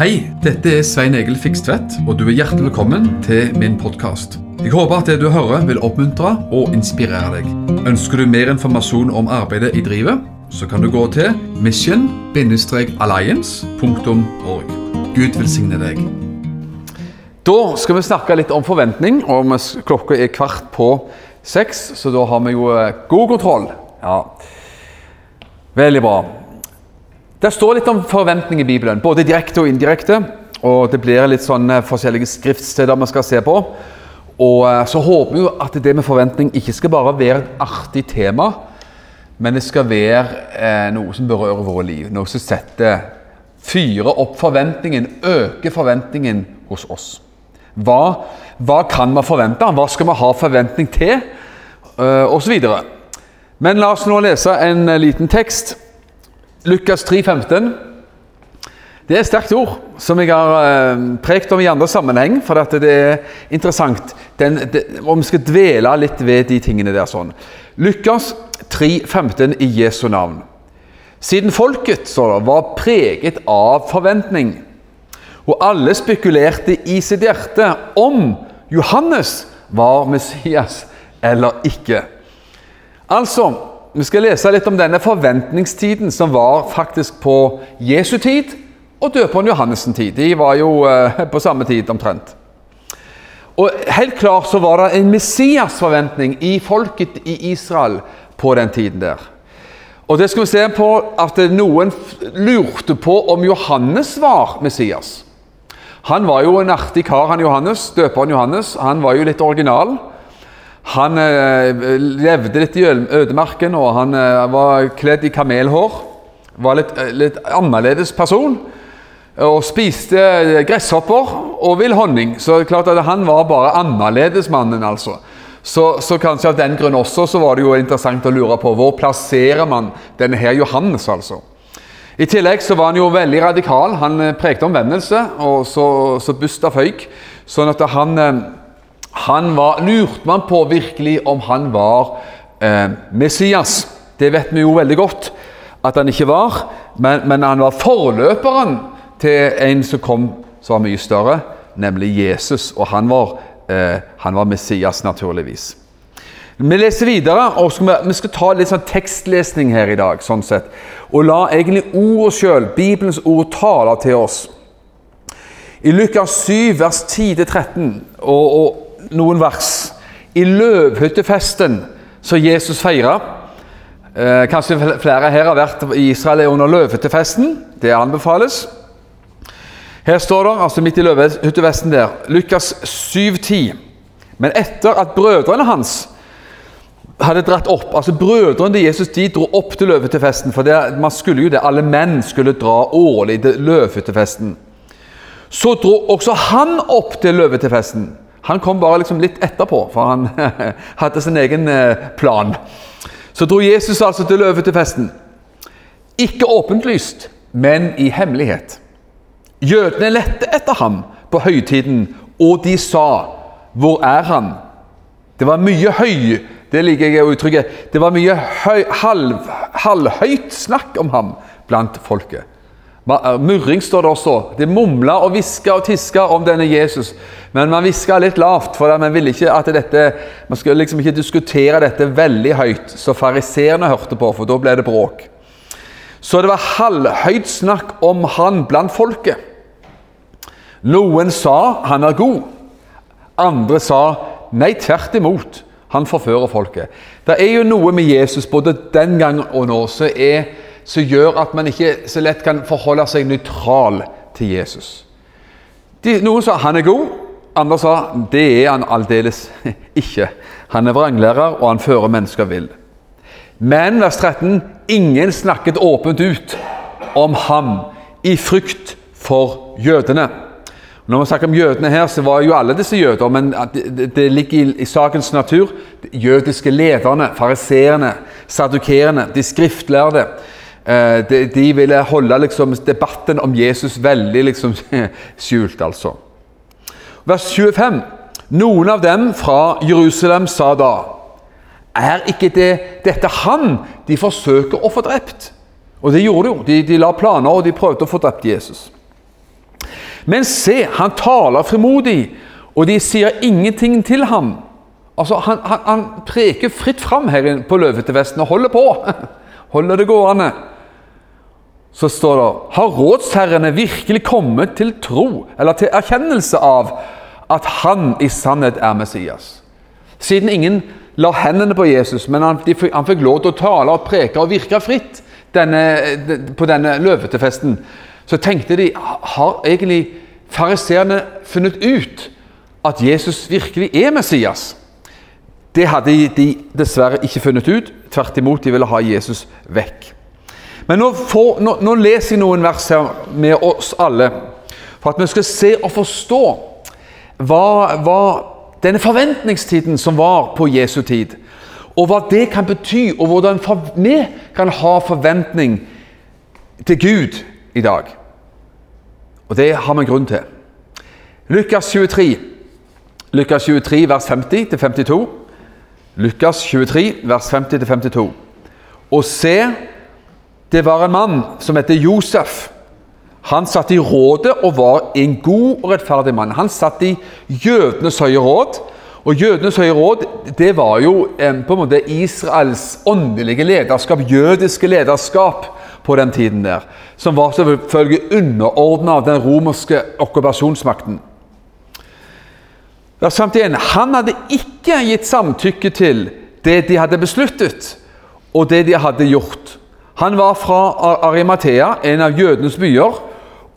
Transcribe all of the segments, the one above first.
Hei, dette er Svein Egil Fikstvedt, og du er hjertelig velkommen til min podkast. Jeg håper at det du hører vil oppmuntre og inspirere deg. Ønsker du mer informasjon om arbeidet i drivet, så kan du gå til mission-alliance.org. Gud velsigne deg. Da skal vi snakke litt om forventning. og Klokka er kvart på seks, så da har vi jo eh, god kontroll. Ja. Veldig bra. Det står litt om forventning i Bibelen, både direkte og indirekte. Og det blir litt sånne forskjellige skriftsteder vi skal se på. Og eh, så håper vi jo at det med forventning ikke skal bare være et artig tema, men det skal være eh, noe som berører våre liv. Noe som setter Fyrer opp forventningen, øker forventningen hos oss. Hva, hva kan vi forvente? Hva skal vi ha forventning til? Uh, og så videre. Men la oss nå lese en eh, liten tekst. Lukas 3, 15. Det er et sterkt ord som jeg har eh, prekt om i andre sammenheng. For det er interessant. Den, det, og vi skal dvele litt ved de tingene der. sånn. Lukas 3, 15 i Jesu navn. Siden folket det, var preget av forventning, og alle spekulerte i sitt hjerte om Johannes var Messias eller ikke. Altså, vi skal lese litt om denne forventningstiden som var faktisk på Jesu tid og døperen Johannessen tid. De var jo eh, på samme tid omtrent. Og Helt klart så var det en Messias-forventning i folket i Israel på den tiden der. Og det skal vi se på at noen lurte på om Johannes var Messias. Han var jo en artig kar, han Johannes, døperen Johannes. Han var jo litt original. Han eh, levde litt i ødemarken, og han eh, var kledd i kamelhår. Var litt, eh, litt annerledes person. Og spiste gresshopper og vill honning. Så det er klart at han var bare annerledesmannen, altså. Så, så, kanskje av den grunn også så var det jo interessant å lure på hvor plasserer man denne her Johannes, altså. I tillegg så var han jo veldig radikal. Han prekte prekte omvendelse, og så, så busta føyk. Sånn at han, han var, lurte man på virkelig om han var eh, Messias. Det vet vi jo veldig godt at han ikke var, men, men han var forløperen til en som kom som var mye større, nemlig Jesus. Og han var, eh, han var Messias, naturligvis. Vi leser videre, og skal vi, vi, skal ta litt sånn tekstlesning her i dag. sånn sett, Og la egentlig ordet sjøl, Bibelens ord, tale til oss. I Lukas 7, vers 10-13, og, og, noen vers I løvhyttefesten som Jesus feira eh, Kanskje flere her har vært i Israel under løvhyttefesten. Det anbefales. Her står det, altså midt i løvhyttefesten der, Lukas 7,10. Men etter at brødrene hans hadde dratt opp altså Brødrene til Jesus de dro opp til løvhyttefesten. For det, man skulle jo det, alle menn skulle dra årlig til løvhyttefesten. Så dro også han opp til løvhyttefesten. Han kom bare liksom litt etterpå, for han hadde sin egen eh, plan. Så dro Jesus altså til løvhyttefesten. Ikke åpentlyst, men i hemmelighet. Jødene lette etter ham på høytiden, og de sa, 'Hvor er han?' Det var mye høy det liker jeg å uttrykke. Det var mye høy, halv, halvhøyt snakk om ham blant folket. Murring står det også. De mumla og hviska og tiska om denne Jesus. Men man hviska litt lavt, for man ville ikke at dette, man skulle liksom ikke diskutere dette veldig høyt, så fariseerne hørte på, for da ble det bråk. Så det var halvhøyt snakk om han blant folket. Noen sa han er god. Andre sa nei, tvert imot. Han forfører folket. Det er jo noe med Jesus både den gang og nå som, som gjør at man ikke så lett kan forholde seg nøytral til Jesus. De, noen sa han er god, andre sa det er han aldeles ikke. Han er vranglærer, og han fører mennesker vill. Men vers 13.: Ingen snakket åpent ut om ham i frykt for jødene. Når vi snakker om jødene her, så var jo alle disse jøder, men det, ligger i, i, sakens natur. De jødiske lederne, fariseerne, sadukerene, de skriftlærde. Eh, de, de, ville holde liksom, debatten om Jesus veldig liksom, skjult, altså. Vers 25. Noen av dem fra Jerusalem sa da Er ikke det, dette han de forsøker å få drept? Og det gjorde de jo. De, de la planer, og de prøvde å få drept Jesus. Men se, han taler frimodig, og de sier ingenting til ham. Altså, Han, han, han preker fritt fram her på Løvetevesten og holder på. Holder det gående. Så står det Har rådsherrene virkelig kommet til tro, eller til erkjennelse av, at han i sannhet er Messias? Siden ingen la hendene på Jesus, men han, de, han fikk lov til å tale og preke og virke fritt denne, på denne løvetefesten, så tenkte de Har egentlig fariseerne funnet ut at Jesus virkelig er Messias? Det hadde de dessverre ikke funnet ut. Tvert imot, de ville ha Jesus vekk. Men nå, får, nå, nå leser jeg noen vers her med oss alle, for at vi skal se og forstå hva, hva denne forventningstiden som var på Jesu tid, og hva det kan bety, og hvordan vi kan ha forventning til Gud i dag. Og det har vi grunn til. Lukas 23, Lukas 23 vers 50-52. Lukas 23 vers 50-52. Og se, det var en mann som heter Josef. Han satt i rådet og var en god og rettferdig mann. Han satt i jødenes høye råd. Og Jødenes høye råd det var jo eh, på en måte Israels åndelige lederskap, jødiske lederskap på den tiden der, som var selvfølgelig underordna den romerske okkupasjonsmakten. Vers 51. Han hadde ikke gitt samtykke til det de hadde besluttet, og det de hadde gjort. Han var fra Arimathea, en av jødenes byer,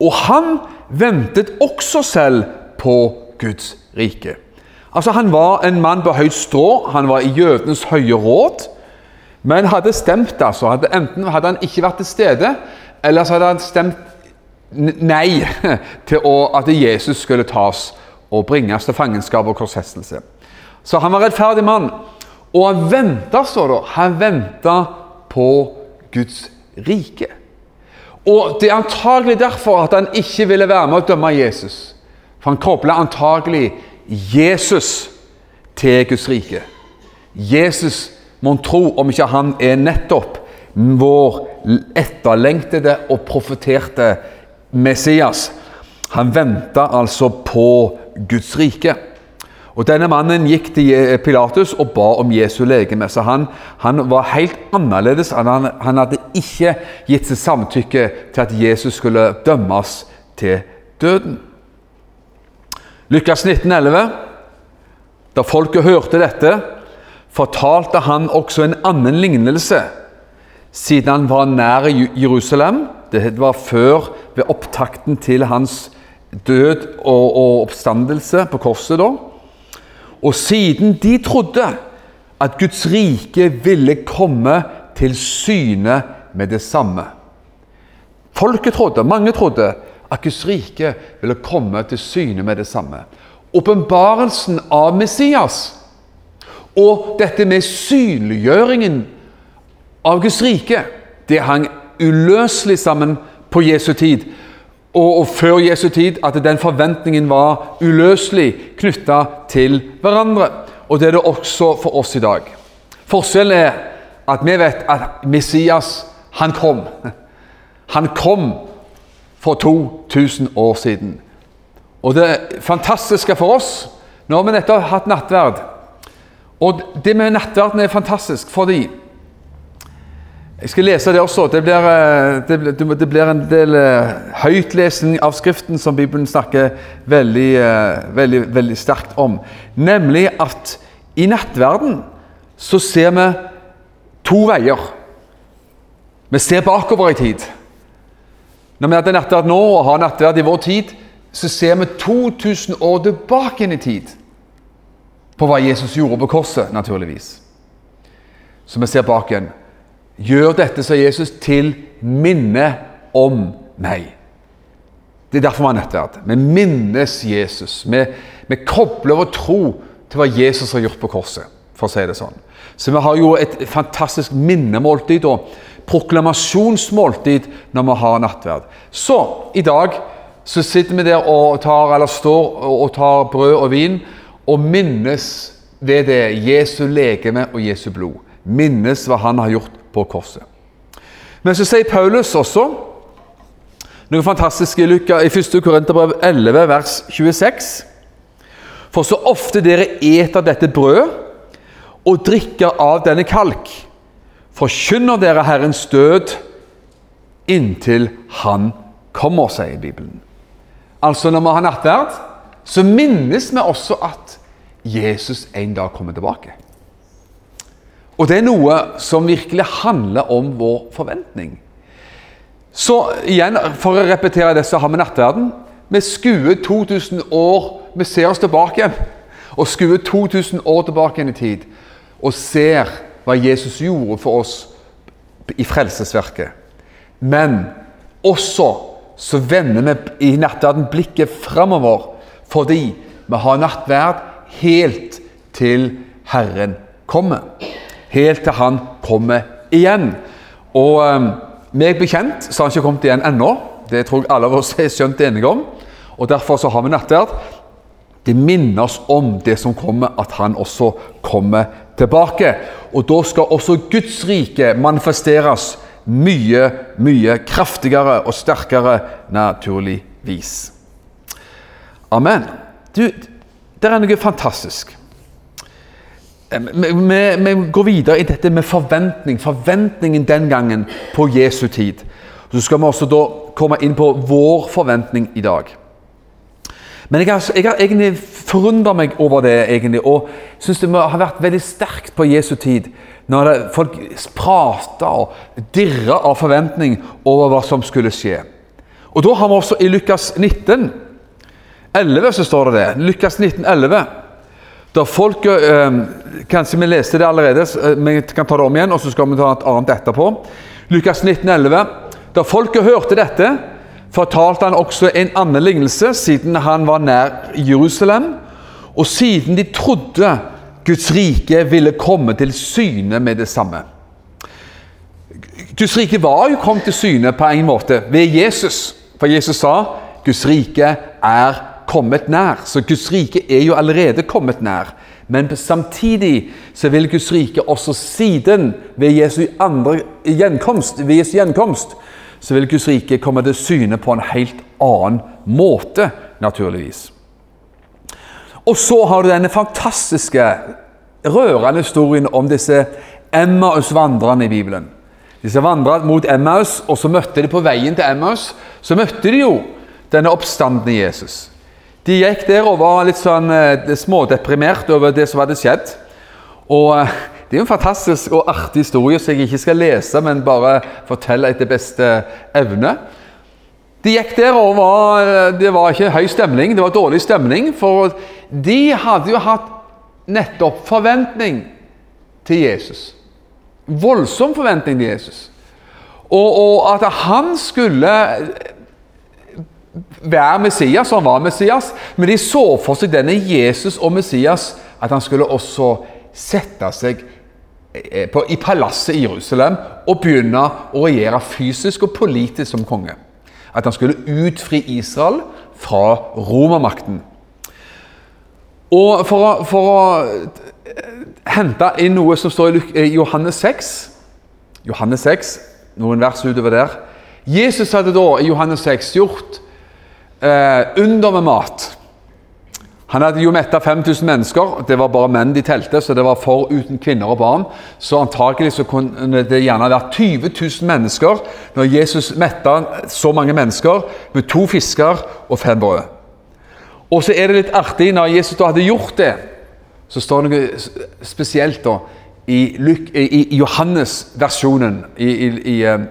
og han ventet også selv på Guds rike. Altså Han var en mann på høyt strå, han var i jødenes høye råd, men hadde stemt, altså. Hadde, enten hadde han ikke vært til stede, eller så hadde han stemt nei til å, at Jesus skulle tas og bringes til fangenskap og korsfestelse. Så han var rettferdig mann. Og han venta, står det. Han venta på Guds rike. Og Det er antagelig derfor at han ikke ville være med å dømme Jesus. For han kobla antagelig Jesus til Guds rike. Jesus, mon tro om ikke han er nettopp vår etterlengtede og profeterte Messias. Han venta altså på Guds rike. Og Denne mannen gikk til Pilatus og ba om Jesu legeme. Så han, han var helt annerledes. Han, han, hadde ikke gitt sitt samtykke til at Jesus skulle dømmes til døden. Lukas 19,11. Da folket hørte dette, fortalte han også en annen lignelse. Siden han var nær Jerusalem, det var før ved opptakten til hans død og, og oppstandelse på korset. da, og siden de trodde at Guds rike ville komme til syne med det samme Folket trodde, mange trodde, at Guds rike ville komme til syne med det samme. Åpenbarelsen av Messias og dette med synliggjøringen av Guds rike, det hang uløselig sammen på Jesu tid og, og før Jesu tid at den forventningen var uløselig knytta til hverandre. Og det er det også for oss i dag. Forskjellen er at vi vet at Messias, han kom. Han kom for 2000 år siden. Og det fantastiske for oss Nå har vi nettopp hatt nattverd. Og det med nattverden er fantastisk fordi jeg skal lese det også. Det blir, eh, det, blir en del eh, høytlesning av Skriften som Bibelen snakker veldig, eh, veldig, veldig sterkt om. Nemlig at i nattverden så ser vi to veier. Vi ser bakover i tid. Når vi hadde nattverd nå og har nattverd i vår tid, så ser vi 2000 år tilbake i tid på hva Jesus gjorde på korset, naturligvis. Så vi ser bak igjen. Gjør dette, sa Jesus, til minne om meg. Det er derfor vi har nattverd. Vi minnes Jesus. Vi, vi kobler vår tro til hva Jesus har gjort på korset, for å si det sånn. Så vi har jo et fantastisk minnemåltid og proklamasjonsmåltid når vi har nattverd. Så i dag så sitter vi der og tar, eller står og tar brød og vin og minnes ved det Jesu legeme og Jesu blod. Minnes hva han har gjort på korset. Men så sier Paulus også noe fantastisk i, Luka, i 1. Korinterbrev 11, vers 26. For så ofte dere eter dette brødet og drikker av denne kalk, forkynner dere Herrens død inntil Han kommer, sier Bibelen. Altså Når vi har nattverd, så minnes vi også at Jesus en dag kommer tilbake. Og det er noe som virkelig handler om vår forventning. Så igjen, for å repetere det, så har vi nattverden. Vi skuer 2000 år Vi ser oss tilbake igjen. Og skuer 2000 år tilbake igjen i tid. Og ser hva Jesus gjorde for oss i frelsesverket. Men også så vender vi i nattverden blikket framover fordi vi har nattverd helt til Herren kommer. Helt til Han kommer igjen. Og um, meg bekjent så har han ikke kommet igjen ennå. Det tror jeg alle av oss er skjønt enige om. Og Derfor så har vi nattverd. Det minner oss om det som kommer, at han også kommer tilbake. Og da skal også Guds rike manifesteres mye, mye kraftigere og sterkere, naturligvis. Amen. Du, det er noe fantastisk. Vi, går videre i dette med forventning. Forventningen den gangen på Jesu tid. Så skal vi også da komme inn på vår forventning i dag. Men jeg har, jeg har egentlig forundra meg over det, egentlig, og syns det har vært veldig sterkt på Jesu tid. Når det, folk prata og dirra av forventning over hva som skulle skje. Og da har vi også i Lukas 19, 11 så står det det. Lukas 19, 11. Da folk, eh, Kanskje vi leste det allerede, vi kan ta det om igjen, og så skal vi ta et annet etterpå. Lukas 19, 11. Da folket hørte dette, fortalte han også en annen lignelse, siden han var nær Jerusalem, og siden de trodde Guds rike ville komme til syne med det samme. Guds rike var jo kommet til syne på en måte ved Jesus. For Jesus sa Guds rike er kommet nær. Så Guds rike er jo allerede kommet nær. Men samtidig så vil Guds rike også siden, ved Jesu andre gjenkomst, ved Jesu gjenkomst, så vil Guds rike komme til syne på en helt annen måte, naturligvis. Og så har du denne fantastiske, rørende historien om disse Emmaus-vandrerne i Bibelen. Disse vandret mot Emmaus, og så møtte de på veien til Emmaus så møtte de jo denne oppstandende Jesus. De gikk der og var litt sånn eh, smådeprimert over det som hadde skjedd. Og eh, Det er jo en fantastisk og artig historie som jeg ikke skal lese, men bare fortelle etter beste evne. De gikk der og var, eh, det var ikke høy stemning, det var dårlig stemning. For de hadde jo hatt nettopp forventning til Jesus. Voldsom forventning til Jesus. Og, og at han skulle være Messias, han var Messias, men de så for seg denne Jesus og Messias, at han skulle også sette seg eh, på, i palasset i Jerusalem og begynne å regjere fysisk og politisk som konge. At han skulle utfri Israel fra romermakten. Og for å, for å eh, hente inn noe som står i Johannes 6 Johannes 6, noen vers utover der. Jesus hadde da i Johannes 6 gjort eh, under med mat. Han hadde jo metta 5000 mennesker. Det var bare menn de telte, så det var for uten kvinner og barn. Så antakelig så kunne det gjerne vært 20 000 mennesker når Jesus metta så mange mennesker med to fisker og fem brød. Og så er det litt artig, når Jesus da hadde gjort det, så står det noe spesielt da i, i, i Johannes-versjonen i,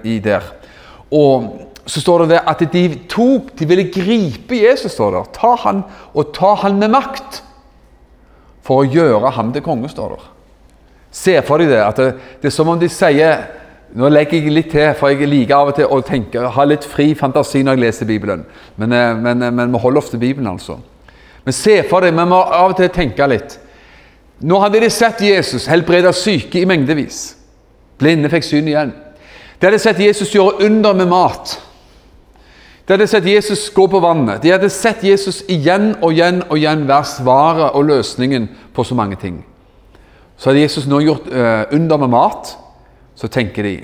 i, der. Og så står det at de tok De ville gripe Jesus, står det. Ta han, og ta han med makt. For å gjøre ham til konge, står det. Se for deg det. at det, det, er som om de sier Nå legger jeg litt til, for jeg liker av og til å tenke, ha litt fri fantasi når jeg leser Bibelen. Men, eh, men, eh, men vi holder ofte Bibelen, altså. Men se for deg, vi må av og til tenke litt. Nå hadde de sett Jesus helbrede syke i mengdevis. Blinde fikk syn igjen. De hadde sett Jesus gjøre under med mat. De hadde sett Jesus gå på vannet. De hadde sett Jesus igjen og igjen og igjen være svaret og løsningen på så mange ting. Så hadde Jesus nå gjort uh, under med mat. Så tenker de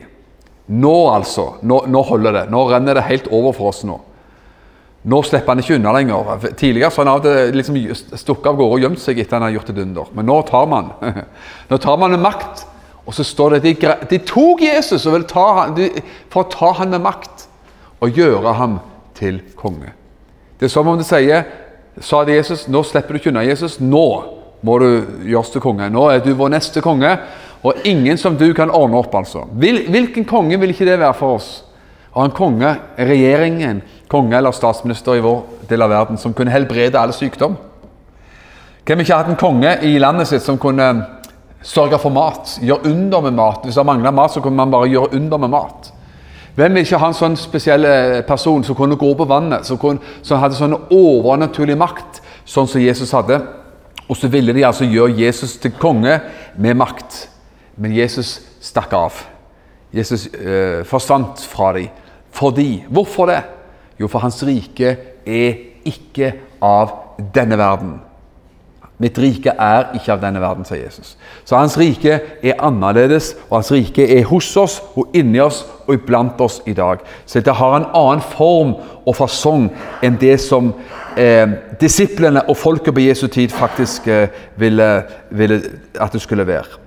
Nå, altså. Nå, nå holder det. Nå renner det helt over for oss nå. Nå slipper han ikke unna lenger. Tidligere så han av og liksom stukket av gårde og gjemt seg etter han har gjort et under. Men nå tar man. Nå tar man med makt. Og så står det at de, de tok Jesus ta, de, for å ta han med makt og gjøre ham til konge. Det er som om det sier sa det Jesus, nå slipper du ikke unna Jesus. Nå må du gjøres til konge. Nå er du vår neste konge, og ingen som du kan ordne opp. altså. Hvil, hvilken konge vil ikke det være for oss? Å ha en konge, regjeringen, konge eller statsminister i vår del av verden som kunne helbrede all sykdom? Hvem ikke har hatt en konge i landet sitt som kunne sørge for mat, gjøre under med mat? Hvis det mangler mat, så kunne man bare gjøre under med mat. Hvem vil ikke ha en sånn spesiell eh, person som kunne gå på vannet, som, kunne, som hadde sånn overnaturlig makt, sånn som Jesus hadde? Og så ville de altså gjøre Jesus til konge med makt. Men Jesus stakk av. Jesus eh, forsvant fra dem. Fordi Hvorfor det? Jo, for hans rike er ikke av denne verden. Mitt rike er ikke av denne verden, sier Jesus. Så hans rike er annerledes, og hans rike er hos oss og inni oss og iblant oss i dag. Så det har en annen form og fasong enn det som eh, disiplene og folket på Jesu tid faktisk eh, ville, ville, at det skulle være.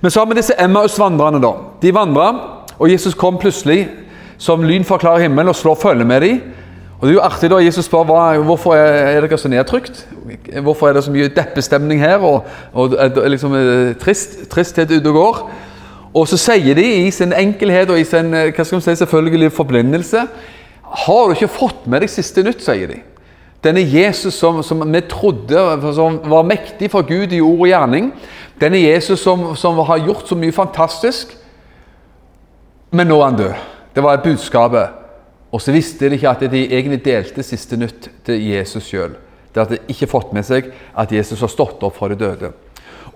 Men så har vi disse Emmaus-vandrerne. da. De vandra, og Jesus kom plutselig som lyn fra klar himmel og slår følge med dem. Og Det er jo artig da Jesus spør hva, hvorfor er dere så nedtrykt. Hvorfor er det så mye deppestemning her og, og liksom, eh, trist, tristhet ute og går. Og så sier de i sin enkelhet og i sin eh, hva skal man si, selvfølgelig forblindelse Har du ikke fått med deg siste nytt, sier de. Denne Jesus som, som vi trodde som var mektig for Gud i ord og gjerning. Denne Jesus som, som har gjort så mye fantastisk. Men nå er han død. Det var budskapet. Og så visste de ikke at de egentlig delte siste nytt til Jesus sjøl. De hadde ikke fått med seg at Jesus har stått opp fra de døde.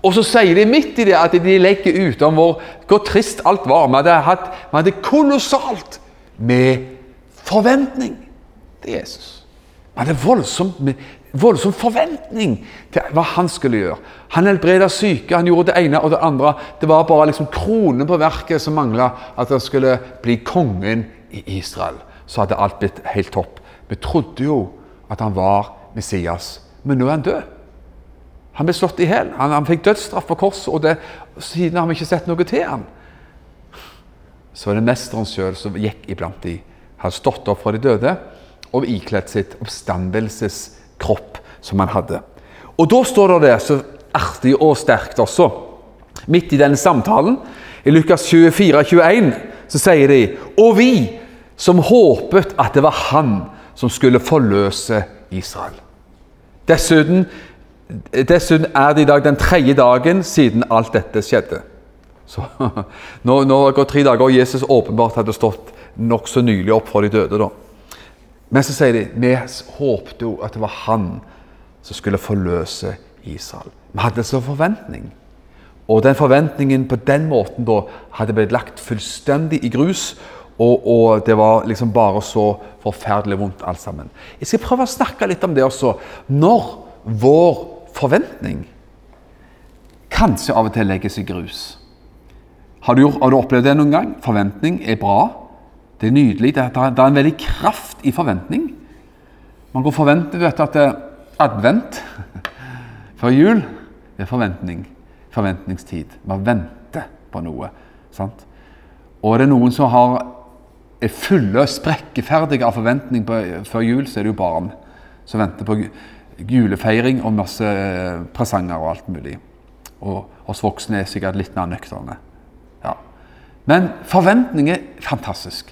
Og så sier de midt i det at de legger ut om hvor, hvor trist alt var. Vi hadde, hadde kolossalt med forventning til Jesus. Vi hadde voldsomt med voldsom forventning til hva han skulle gjøre. Han helbreda syke, han gjorde det ene og det andre. Det var bare liksom kronen på verket som mangla, at han skulle bli kongen i Israel. Så hadde alt blitt helt topp. Vi trodde jo at han var Messias, men nå er han død. Han ble slått i hjel. Han, han, fikk dødsstraff på korset, og det, siden har vi ikke sett noe til han. Så var det mesteren sjøl som gikk iblant de. Han hadde stått opp fra de døde og ikledd sitt oppstandelseskropp som han hadde. Og da står det så artig og sterkt også, midt i denne samtalen, i Lukas 24, 21, så sier de Og vi som håpet at det var han som skulle forløse Israel. Dessuten, dessuten er det i dag den tredje dagen siden alt dette skjedde. Så Nå, nå går tre dager, og Jesus åpenbart hadde stått nokså nylig opp for de døde. da. Men så sier de vi håpte jo at det var han som skulle forløse Israel. Vi hadde så forventning. Og den forventningen på den måten da hadde blitt lagt fullstendig i grus. Og, og, det var liksom bare så forferdelig vondt alt sammen. Jeg skal prøve å snakke litt om det også. Når vår forventning kanskje av og til legges i grus. Har du, har du opplevd det noen gang? Forventning er bra. Det er nydelig. Det er, det er en veldig kraft i forventning. Man går forventer vet, at det er advent før jul det er forventning. Forventningstid. Man venter på noe. Sant? Og er det noen som har, er fulle, sprekkeferdige av forventning på, før jul, så er det jo barn som venter på julefeiring og masse eh, presanger og alt mulig. Og oss voksne er sikkert litt mer nøkterne. Ja. Men forventning er fantastisk.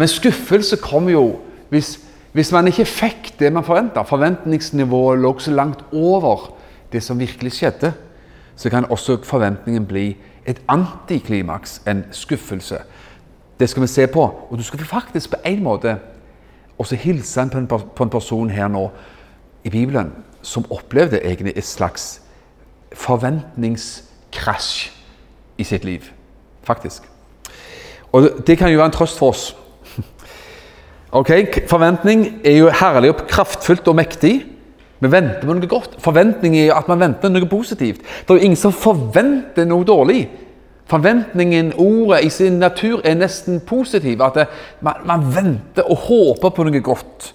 Men skuffelse kommer jo hvis, hvis man ikke fikk det man forventa. Forventningsnivået lå så langt over det som virkelig skjedde. Så kan også forventningen bli et antiklimaks, en skuffelse. Det skal vi se på. Og du skal faktisk på en måte også hilse på en, på en person her nå i Bibelen som opplevde egentlig et slags forventningskrasj i sitt liv. Faktisk. Og Det kan jo være en trøst for oss. Ok, Forventning er jo herlig og kraftfullt og mektig. Vi venter på noe godt. Forventning er jo at man venter noe positivt. Det er jo ingen som forventer noe dårlig. Forventningen, ordet, i sin natur er nesten positiv. At det, man, man, venter og håper på noe godt.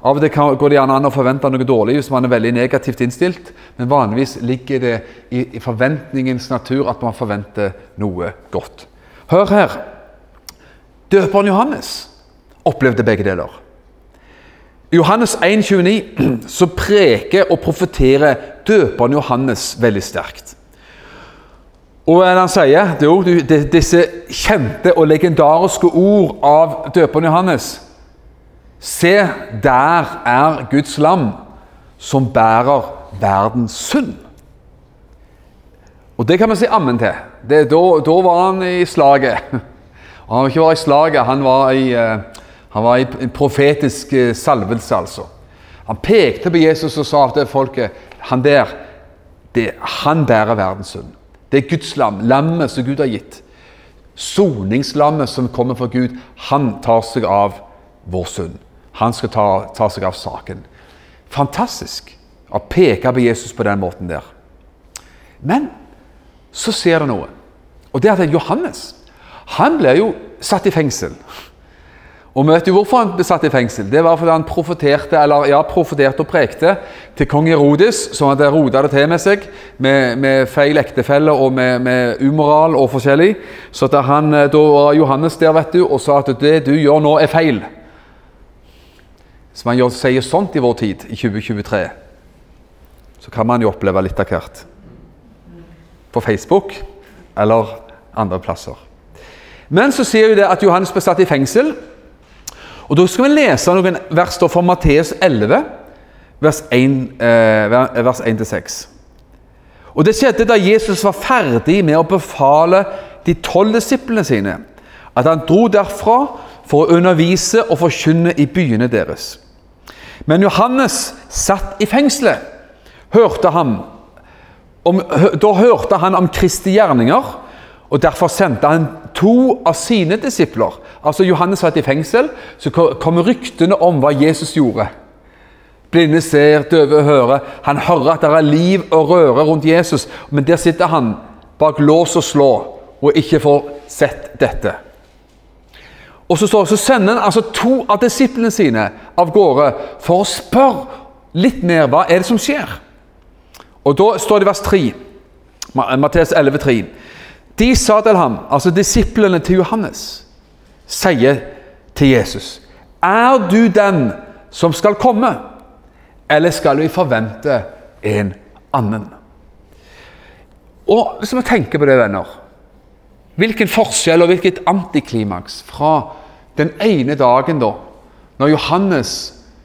Av og til går det gjerne an å forvente noe dårlig hvis man er veldig negativt innstilt, men vanligvis ligger det i, i forventningens natur at man forventer noe godt. Hør her. Døperen Johannes opplevde begge deler. I Johannes 1,29 så preker og profeterer døperen Johannes veldig sterkt. Og han sier det er jo disse kjente og legendariske ord av døperen Johannes. Se, der er Guds lam som bærer verdens synd. Og det kan vi si ammen til. Da, var han i slaget. Og han var ikke bare i slaget, han var i, uh, han var i profetisk uh, salvelse, altså. Han pekte på Jesus og sa til folket Han der, det, han bærer verdens synd. Det er Guds lam, lammet som Gud har gitt. Soningslammet som kommer fra Gud. Han tar seg av vår synd. Han skal ta, ta seg av saken. Fantastisk å peke på Jesus på den måten der. Men så ser det noe. Og det er at Johannes han ble jo satt i fengsel. Og vet jo hvorfor han ble satt i fengsel. Det var fordi han profeterte eller ja, profeterte og prekte til kong Herodes, som hadde rota det til med seg med, med feil ektefelle og med, med, umoral og forskjellig. Så at han, eh, da var Johannes der vet du, og sa at det du gjør nå, er feil. Hvis man gjør, sier sånt i vår tid, i 2023, så kan man jo oppleve litt av hvert. På Facebook eller andre plasser. Men så sier vi det at Johannes ble satt i fengsel. Og Da skal vi lese noen vers fra Matteus 11, vers 1-6. Og Det skjedde da Jesus var ferdig med å befale de tolv disiplene sine, at han dro derfra for å undervise og forkynne i byene deres. Men Johannes satt i fengselet. Hørte om, da hørte han om Kristi gjerninger, og derfor sendte han to av sine disipler. Altså Johannes satt i fengsel, så kom ryktene om hva Jesus gjorde. Blinde ser, døve hører. Han hører at det er liv og røre rundt Jesus, men der sitter han bak lås og slå og ikke får sett dette. Og så, så sender han altså to av disiplene sine av gårde for å spørre litt mer hva er det som skjer. Og Da står det i vers 3, Matteus 11, 3. De sa til ham, altså disiplene til Johannes, sier til Jesus, Er du den som skal komme, eller skal vi forvente en annen? Og Hvis vi tenker på det, venner Hvilken forskjell og hvilket antiklimaks fra den ene dagen da, når Johannes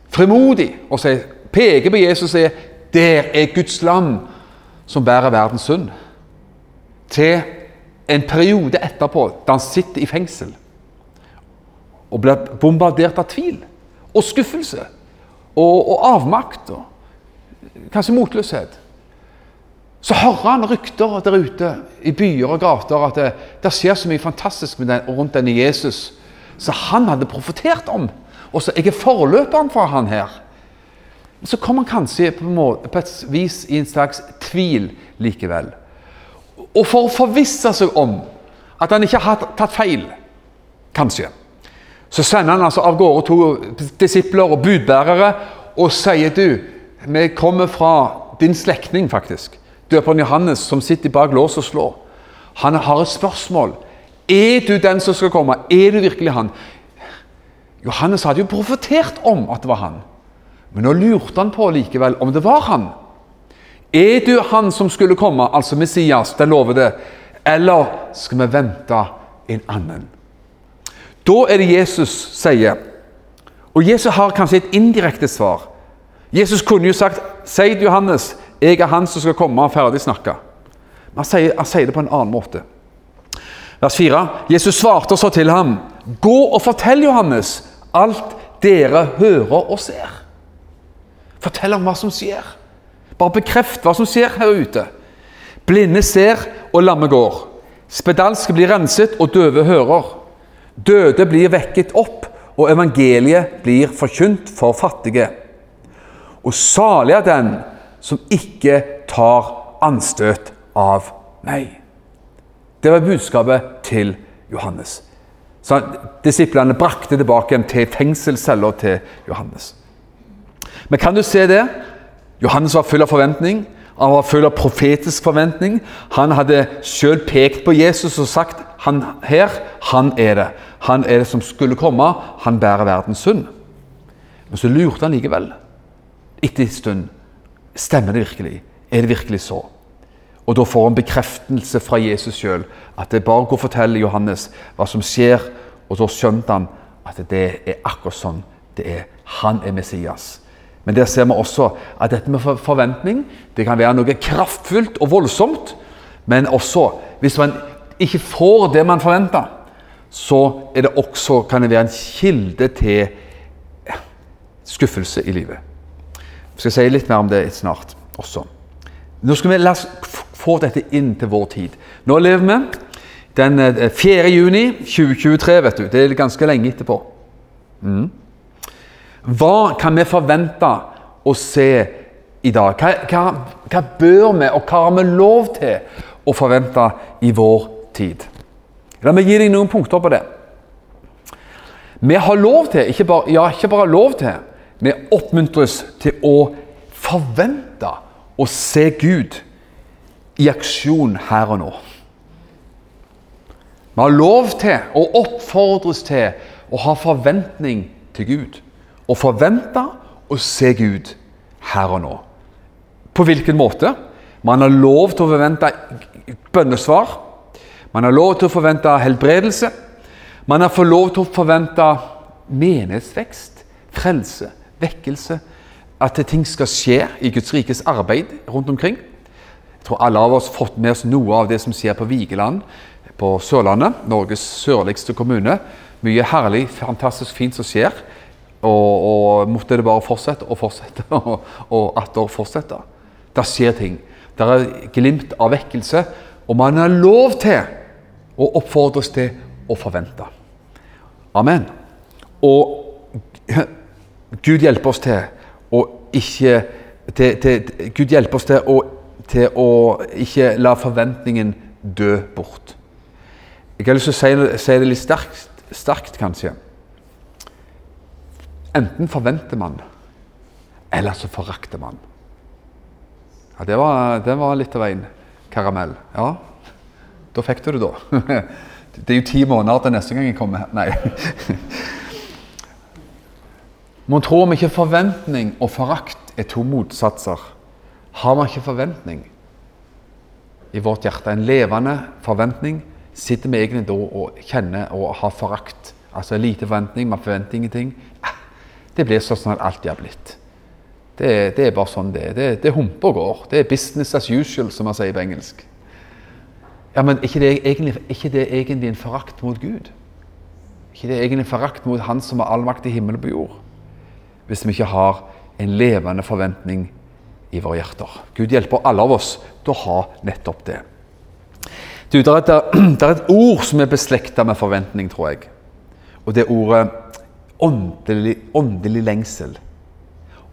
frimodig og sier, peker på Jesus og sier 'Der er Guds lam som bærer verdens synd', til en periode etterpå, da han sitter i fengsel og blir bombardert av tvil og skuffelse og, og avmakt og kanskje motløshet, så hører han rykter der ute i byer og gater at det, det skjer så mye fantastisk den, rundt denne Jesus som han hadde profetert om. Og så Jeg er forløperen for han her. Så kommer han kanskje på, på et vis i en slags tvil likevel. Og for å forvisse seg om at han ikke har tatt feil, kanskje, så sender han altså av gårde to disipler og budbærere og sier du, vi kommer fra din slektning, faktisk. Døperen Johannes, som sitter bak lås og slår. Han har et spørsmål. Er du den som skal komme? Er du virkelig han? Johannes hadde jo profetert om at det var han. Men nå lurte han på likevel om det var han. Er du han som skulle komme, altså Messias, den lovede, eller skal vi vente en annen? Da er det Jesus sier. Og Jesus har kanskje et indirekte svar. Jesus kunne jo sagt Si til Johannes jeg er han som skal komme og ferdig snakka. Men han sier, han sier det på en annen måte. Vers 4. Jesus svarte og sa til ham. Gå og fortell Johannes alt dere hører og ser. Fortell om hva som skjer. Bare bekreft hva som skjer her ute. Blinde ser, og lamme går. Spedalske blir renset, og døve hører. Døde blir vekket opp, og evangeliet blir forkynt for fattige. Og salig er den som ikke tar anstøt av meg. Det var budskapet til Johannes. Så Disiplene brakte tilbake til fengselscella til Johannes. Men kan du se det? Johannes var full av forventning. Han var full av profetisk forventning. Han hadde sjøl pekt på Jesus og sagt han her, han er det. Han er det som skulle komme. Han bærer verdens synd. Men så lurte han likevel, etter en stund. Stemmer det virkelig? Er det virkelig så? Og da får han bekreftelse fra Jesus sjøl. At det bare går og forteller Johannes hva som skjer. Og da skjønte han at det er akkurat sånn det er. Han er Messias. Men der ser vi også at dette med forventning det kan være noe kraftfullt og voldsomt. Men også, hvis man ikke får det man forventer, så det også, kan det være en kilde til skuffelse i livet. Jeg skal si litt mer om det snart også. Nå skal vi la oss få dette inn til vår tid. Nå lever vi den 4. Eh, juni 2023. vet du. Det er ganske lenge etterpå. Mm. Hva kan vi forvente å se i dag? Hva, hva, hva bør vi, og hva har vi lov til å forvente i vår tid? La meg gi deg noen punkter på det. Vi har lov til, ikke bare, ja, ikke bare lov til, vi oppmuntres til å forvente å se Gud i aksjon her og nå. Vi har lov til og oppfordres til å ha forventning til Gud. Å forvente å se Gud her og nå. På hvilken måte? Man har lov til å forvente bønnesvar. Man har lov til å forvente helbredelse. Man har fått lov til å forvente menighetsvekst, frelse, vekkelse. At ting skal skje i Guds rikes arbeid rundt omkring. Jeg tror alle av oss har fått med oss noe av det som skjer på Vigeland på Sørlandet. Norges sørligste kommune. Mye herlig, fantastisk fint som skjer. Og, og måtte det bare fortsette og fortsette og, og atter fortsette. Det skjer ting. Det er glimt av vekkelse. Og man har lov til å oppfordres til å forvente. Amen. Og Gud hjelper oss til å ikke til, til, Gud hjelper oss til å, til å, ikke la forventningen dø bort. Jeg har lyst til å si, si det litt sterkt, sterkt, kanskje. Enten forventer man, eller så forakter man. Ja, det var, det var litt av en karamell. Ja, da fikk du det, da. Det er jo ti måneder til neste gang jeg kommer her. Nei. Man tror om ikke forventning og forakt er to motsatser. Har man ikke forventning i vårt hjerte, en levende forventning, sitter vi egentlig da og kjenner og har forakt. Altså lite forventning, man forventer ingenting. Det blir sånn som det alltid har blitt. Det, det, er bare sånn det er. Det, det humper og går. Det er business as usual, som man sier på engelsk. Ja, men ikke det egentlig, ikke det egentlig en forakt mot Gud? ikke det egentlig en forakt mot Han som har all makt i himmelen på jord? Hvis vi ikke har en levende forventning i våre hjerter. Gud hjelper alle av oss til å ha nettopp det. Du, det, er et, er ord som er beslekta med forventning, tror jeg. Og det er ordet åndelig, åndelig lengsel.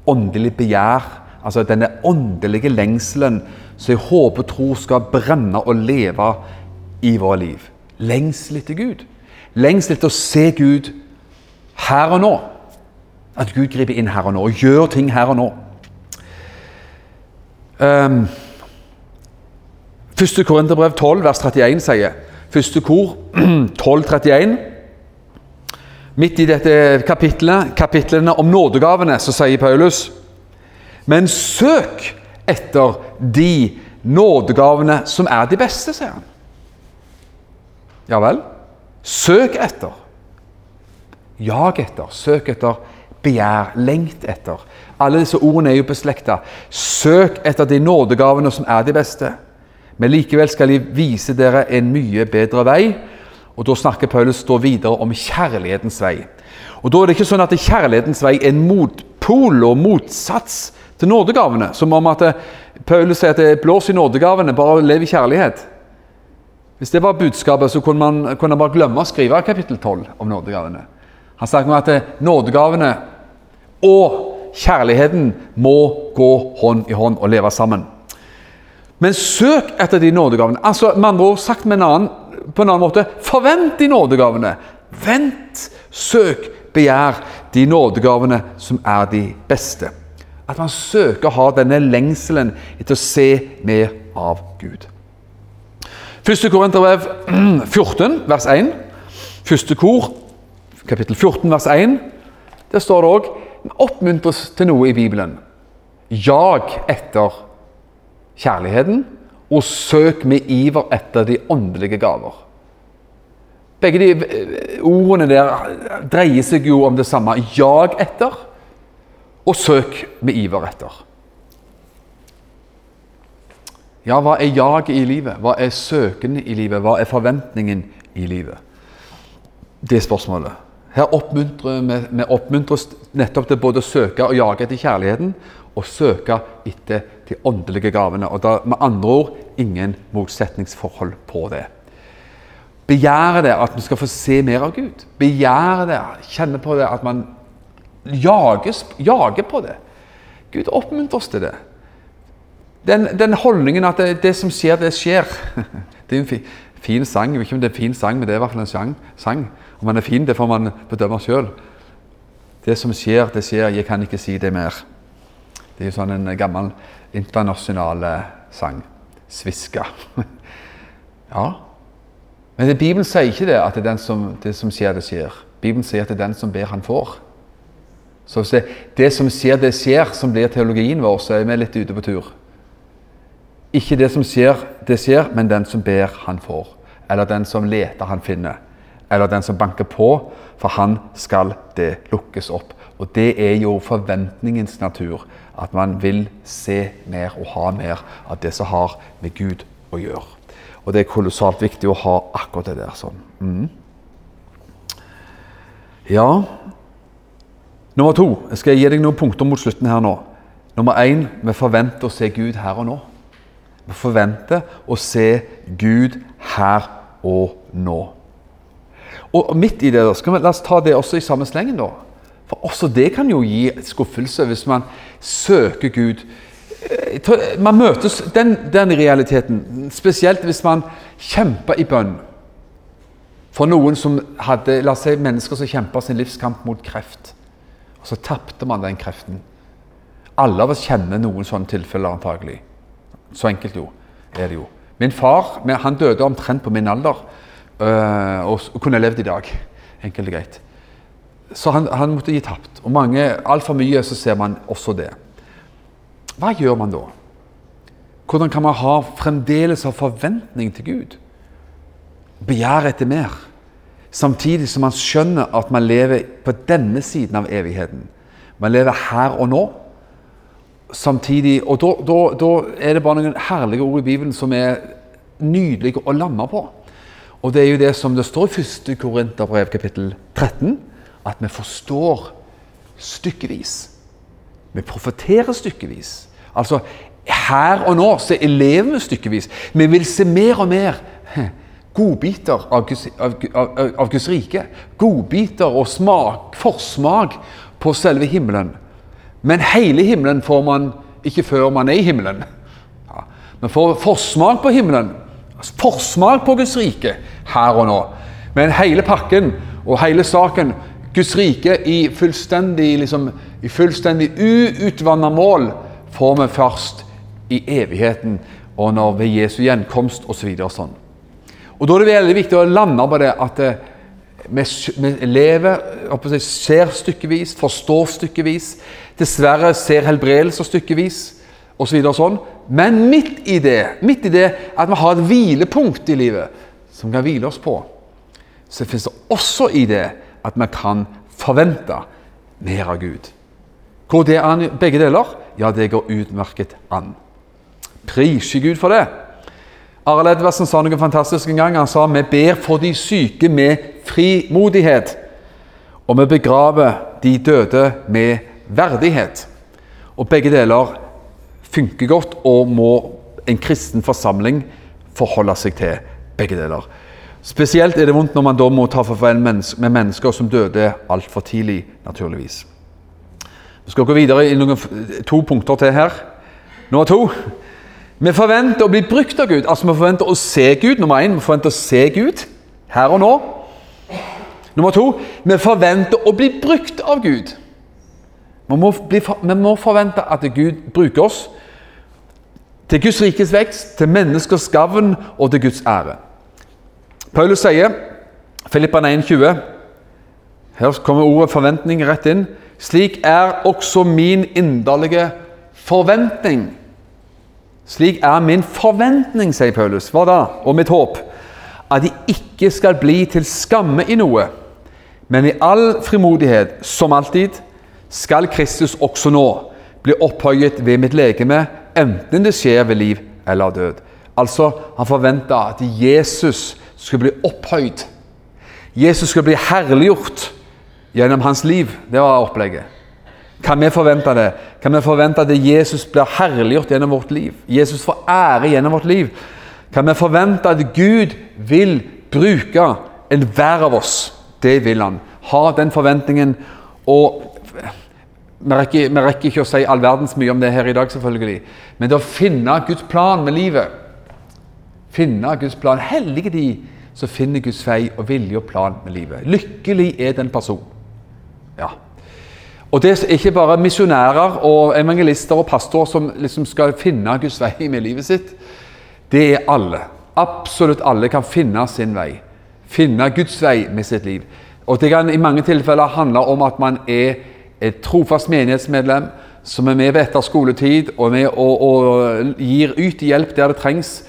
Åndelig begjær. Altså denne åndelige lengselen som jeg håper og tror skal brenne og leve i våre liv. Lengsel etter Gud. Lengsel etter å se Gud her og nå. At Gud griper inn her og nå og gjør ting her og nå. Um, første Korinterbrev 12, vers 31 sier Første kor 12, 31. Midt i dette kapitlet, kapitlene om nådegavene, så sier Paulus Men søk etter de nådegavene som er de beste, sier han. Ja vel? Søk etter. Jag etter, søk etter, begjær, lengt etter. Alle disse ordene er jo beslekta. Søk etter de nådegavene som er de beste. Men likevel skal de vise dere en mye bedre vei. Og Da snakker Paulus da videre om kjærlighetens vei. Og Da er det ikke sånn at kjærlighetens vei er en motpol og motsats til nådegavene. Som om at Paulus sier at det blås i nådegavene, bare lev i kjærlighet. Hvis det var budskapet, så kunne man, kunne bare glemme å skrive kapittel 12 om nådegavene. Han snakker om at nådegavene og kjærligheten må gå hånd i hånd og leve sammen. Men søk etter de nådegavene. Altså, med andre ord sagt med en annen på en annen måte forvent de nådegavene. Vent, søk, begjær de nådegavene som er de beste. At man søker å ha denne lengselen etter å se mer av Gud. Første Korinterbrev 14, vers 1. Første kor, kapittel 14, vers 1. Der står det òg oppmuntres til noe i Bibelen. Jag etter kjærligheten, og søk med iver etter de åndelige gaver. Begge de eh, ordene der dreier seg jo om det samme. Jag etter, og søk med iver etter. Ja, hva er jaget i livet? Hva er søken i livet? Hva er forventningen i livet? Det er spørsmålet. Her oppmuntrer vi, oppmuntres nettopp til både å søke og jage etter kjærligheten, og søke etter de åndelige gavene. Og da, med andre ord ingen motsetningsforhold på det. Begjære det at vi skal få se mer av Gud. Begjære det, kjenne på det at man jages, jager på det. Gud oppmuntrer oss til det. Den, den holdningen at det, det, som skjer, det skjer. Det er en fin, fin sang. Ikke om det er en fin sang, men det er i hvert fall en sang. sang. Om den er fin, det får man bedømme sjøl. Det som skjer, det skjer. Jeg kan ikke si det mer. Det er jo sånn en gammel internasjonal sang. Sviska. ja. Men Bibelen sier ikke det, at det, er den som, det som skjer, det skjer. Bibelen sier at det er den som ber, han får. Så hvis det, det som skjer, det skjer, som blir teologien vår, så er vi litt ute på tur. Ikke det som skjer, det skjer, men den som ber, han får. Eller den som leter, han finner. Eller den som banker på, for han skal det lukkes opp. Og det er jo forventningens natur. At man vil se mer og ha mer av det som har med Gud å gjøre. Og det er kolossalt viktig å ha akkurat det der sånn. Mm. Ja Nummer to. Jeg skal gi deg noen punkter mot slutten her nå. Nummer én vi forventer å se Gud her og nå. Vi forventer å se Gud her og nå. Og midt i det, da, skal vi, La oss ta det også i samme slengen. da. For Også det kan jo gi skuffelse hvis man søker Gud. Man møtes den, den realiteten, spesielt hvis man kjemper i bønn. For noen som hadde, la oss si mennesker som kjempa sin livskamp mot kreft. Og så tapte man den kreften. Alle av oss kjenner noen sånne tilfeller antagelig. Så enkelt jo, er det jo. Min far han døde omtrent på min alder og kunne levd i dag. Enkelt og greit. Så han, han måtte gi tapt. Og mange, altfor mye så ser man også det. Hva gjør man da? Hvordan kan man ha fremdeles ha forventning til Gud? Begjær etter mer. Samtidig som man skjønner at man lever på denne siden av evigheten. Man lever her og nå samtidig Og da, er det bare noen herlige ord i Bibelen som er nydelige å lande på. Og det er jo det som det står i 1. Korinterbrev kapittel 13, at vi forstår stykkevis. Vi profeterer stykkevis. Altså her og nå så lever vi stykkevis. Vi vil se mer og mer godbiter av Guds, av, av, av Guds rike. Godbiter og smak, forsmak på selve himmelen. Men hele himmelen får man ikke før man er i himmelen. Ja. Man får forsmak på himmelen, forsmak på Guds rike her og nå. Men hele pakken og hele saken, Guds rike i fullstendig, liksom, fullstendig uutvanna mål, får vi først i evigheten og når ved Jesu gjenkomst osv. Og, sånn. og da er det veldig viktig å lande på det at eh, vi, vi lever, ser stykkevis, forstår stykkevis. Dessverre ser helbredelser stykkevis osv. Så sånn. Men midt i det, midt i det at vi har et hvilepunkt i livet som vi kan hvile oss på, så finnes det også i det at vi kan forvente mer av Gud. Går det an begge deler? Ja, det går utmerket an. Prise Gud for det. Arild Edvardsen sa noe fantastisk en gang. Han sa vi ber for de syke med frimodighet, og vi begraver de døde med verdighet. Og begge deler funker godt og må en kristen forsamling forholde seg til. begge deler. Spesielt er det vondt når man da må ta farvel med mennesker som døde altfor tidlig, naturligvis. Vi skal gå videre i noen, to punkter til her. Nummer to. Vi forventer å bli brukt av Gud. Altså Vi forventer å se Gud. Nummer én, vi forventer å se Gud her og nå. Nummer to, vi forventer å bli brukt av Gud. Vi må, bli, vi må forvente at Gud bruker oss til Guds rikes vekst, til menneskers gavn og til Guds ære. Paulus sier, Filippan 1,20 Her kommer ordet forventning rett inn. Slik er også min inderlige forventning. Slik er min forventning, sier Paulus. Hva da? Og mitt håp. At de ikke skal bli til skamme i noe, men i all frimodighet, som alltid, skal Kristus også nå bli opphøyet ved mitt legeme, enten det skjer ved liv eller død. Altså, Han forventa at Jesus skulle bli opphøyd. Jesus skulle bli herliggjort gjennom hans liv. Det var opplegget. Kan vi forvente det? Kan vi forvente at Jesus blir herliggjort gjennom vårt liv? Jesus får ære gjennom vårt liv. Kan vi forvente at Gud vil bruke enhver av oss? Det vil han. Ha den forventningen. Og vi rekker, vi rekker, ikke å si all verdens mye om det her i dag, selvfølgelig. Men det å finne Guds plan med livet Finne Guds plan. Hellige de som finner Guds vei og vilje og plan med livet. Lykkelig er den person. Ja. Og det er ikke bare misjonærer og evangelister og pastorer som liksom skal finne Guds vei med livet sitt. Det er alle. Absolutt alle kan finne sin vei. Finne Guds vei med sitt liv. Og Det kan i mange tilfeller handle om at man er et trofast menighetsmedlem som er med ved etter skoletid og med og, og gir ut hjelp der det trengs.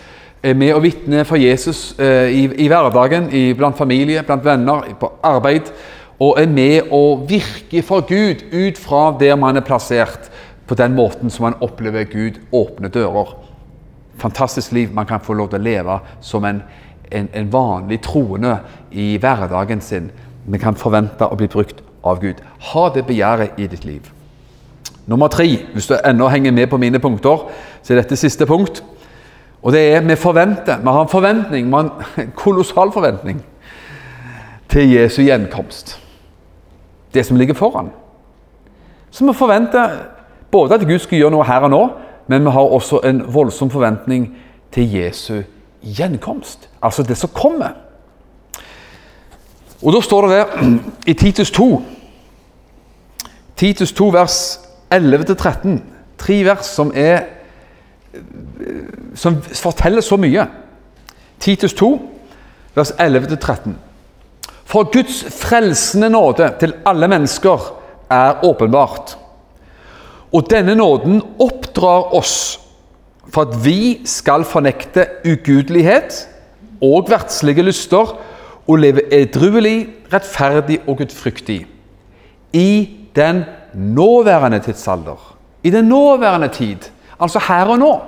Er med og vitner for Jesus eh, i, i, hverdagen, i, blant familie, blant venner, på arbeid. Og er med og virker for Gud ut fra der man er plassert, på den måten som man opplever Gud åpne dører. Fantastisk liv man kan få lov til å leve som en, en, en vanlig troende i hverdagen sin. Vi kan forvente å bli brukt av Gud. Ha det begjæret i ditt liv. Nummer tre, hvis du ennå henger med på mine punkter, så er dette siste punkt. Og det er vi forventer. Vi har en forventning, en kolossal forventning til Jesu gjenkomst. Det som ligger foran. Så vi forventer både at Gud skal gjøre noe her og nå, men vi har også en voldsom forventning til Jesu gjenkomst. Altså det som kommer. Og da står det der i Titus 2 Titus 2 vers 11-13. Tre vers som er som forteller så mye. Titus 2 vers 11-13. For Guds frelsende nåde til alle mennesker er åpenbart. Og denne nåden oppdrar oss for at vi skal fornekte ugudelighet og verdslige lyster og leve edruelig, rettferdig og gudfryktig i den nåværende tidsalder. I den nåværende tid, altså her og nå,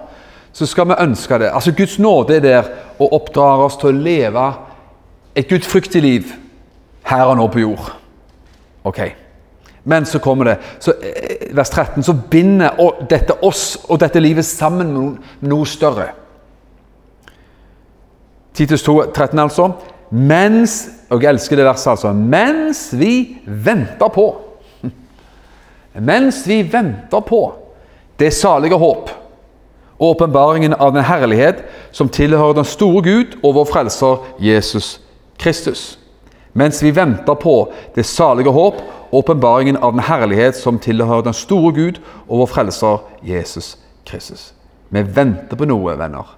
så skal vi ønske det. Altså Guds nåde er der og oppdrar oss til å leve et gudfryktig liv her og nå på jord. Ok. Men så kommer det, så, eh, vers 13, så binder dette oss og dette livet sammen med noe større. Titus 2, 13 altså. Mens Og jeg elsker det verset, altså. Mens vi venter på Mens vi venter på det salige håp og åpenbaringen av den herlighet som tilhører den store Gud og vår frelser Jesus Kristus. Mens vi venter på det salige håp og åpenbaringen av den herlighet som tilhører den store Gud og vår frelser Jesus Kristus. Vi venter på noe, venner.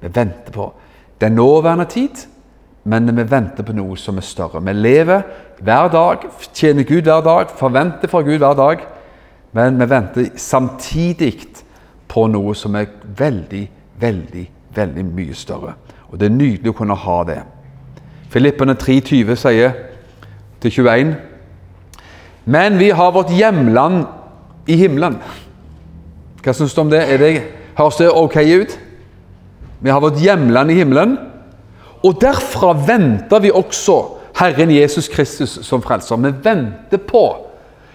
Vi venter på den nåværende tid men vi venter på noe som er større. Vi lever hver dag, tjener Gud hver dag, forventer fra Gud hver dag. Men vi venter samtidig på noe som er veldig, veldig, veldig mye større. Og det er nydelig å kunne ha det. Filippene 3,20 sier til 21 Men vi har vårt hjemland i himmelen. Hva syns du om det? det? Høres det ok ut? Vi har vårt hjemland i himmelen. Og derfra venter vi også Herren Jesus Kristus som frelser. Vi venter på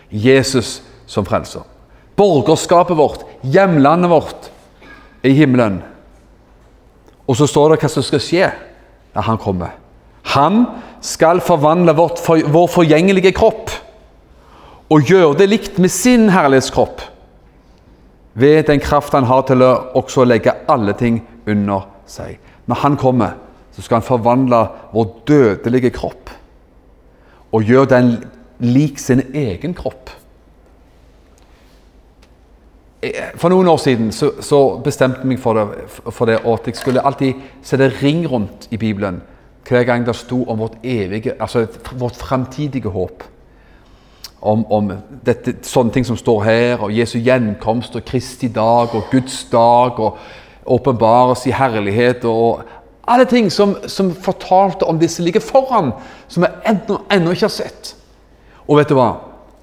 Jesus som frelser. Borgerskapet vårt, hjemlandet vårt, er i himmelen. Og så står det hva som skal skje når han kommer. Han skal forvandle vårt, vår forgjengelige kropp og gjøre det likt med sin herlighetskropp. ved den kraft han har til å også legge alle ting under seg. Når han kommer, så skal han forvandle vår dødelige kropp og gjøre den lik sin egen kropp. For noen år siden så, så bestemte jeg meg for det, for det at jeg skulle alltid sette ring rundt i Bibelen hver gang det sto om vårt evige, altså vårt framtidige håp. Om, om dette, sånne ting som står her, og Jesu gjenkomst og Kristi dag og Guds dag og åpenbares i herlighet og alle ting som, som fortalte om som ligger foran, som vi ennå, ennå ikke har sett. Og vet du hva?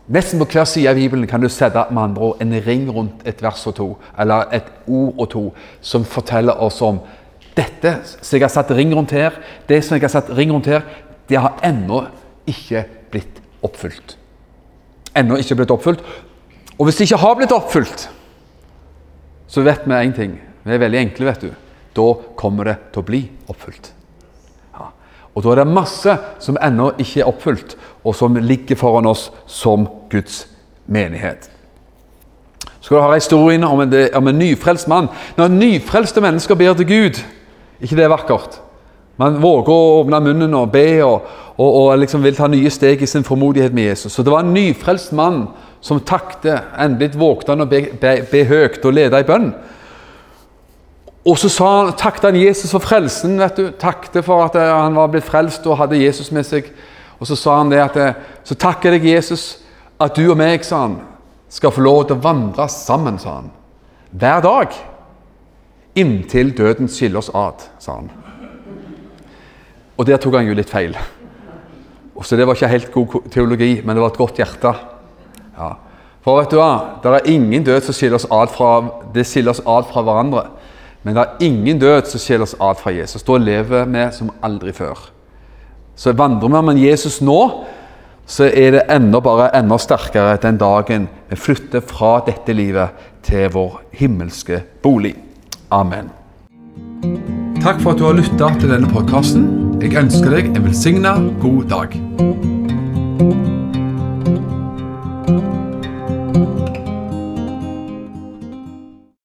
Nesten på hver side av Bibelen kan du sette med andre ord, en ring rundt et vers og to, eller et ord og to, som forteller oss om dette som jeg har satt ring rundt her, det som jeg har satt ring rundt her, det har ennå ikke blitt oppfylt. Ennå ikke blitt oppfylt. Og hvis det ikke har blitt oppfylt, så vet vi én ting. Vi er veldig enkle, vet du. Da kommer det til å bli oppfylt. Ja. Og da er det masse som ennå ikke er oppfylt, og som ligger foran oss som Guds menighet. Så skal du høre historien om en, om en nyfrelst mann. Når nyfrelste mennesker ber til Gud, ikke det er vakkert? Man våger å åpne munnen og be og, og, og liksom vil ta nye steg i sin formodighet med Jesus. Så det var en nyfrelst mann som takte. Endelig vågte han å be, be, be høyt og lede i bønn. Og så sa han, takte han Jesus for frelsen. vet du, Takte for at eh, han var blitt frelst og hadde Jesus med seg. Og så sa han det at eh, Så takker jeg Jesus at du og meg, sa han, skal få lov til å vandre sammen, sa han. Hver dag. Inntil døden skiller oss ad, sa han. Og der tok han jo litt feil. Så det var ikke helt god teologi, men det var et godt hjerte. Ja. For vet du hva? Det er ingen død som skiller oss ad fra, det skiller oss ad fra hverandre. Men det er ingen død som skiller oss ad fra Jesus. Da lever vi som aldri før. Så vandrer vi med Jesus nå, så er det enda bare enda sterkere den dagen vi flytter fra dette livet til vår himmelske bolig. Amen. Takk for at du har lytta til denne podkasten. Jeg ønsker deg en velsigna god dag.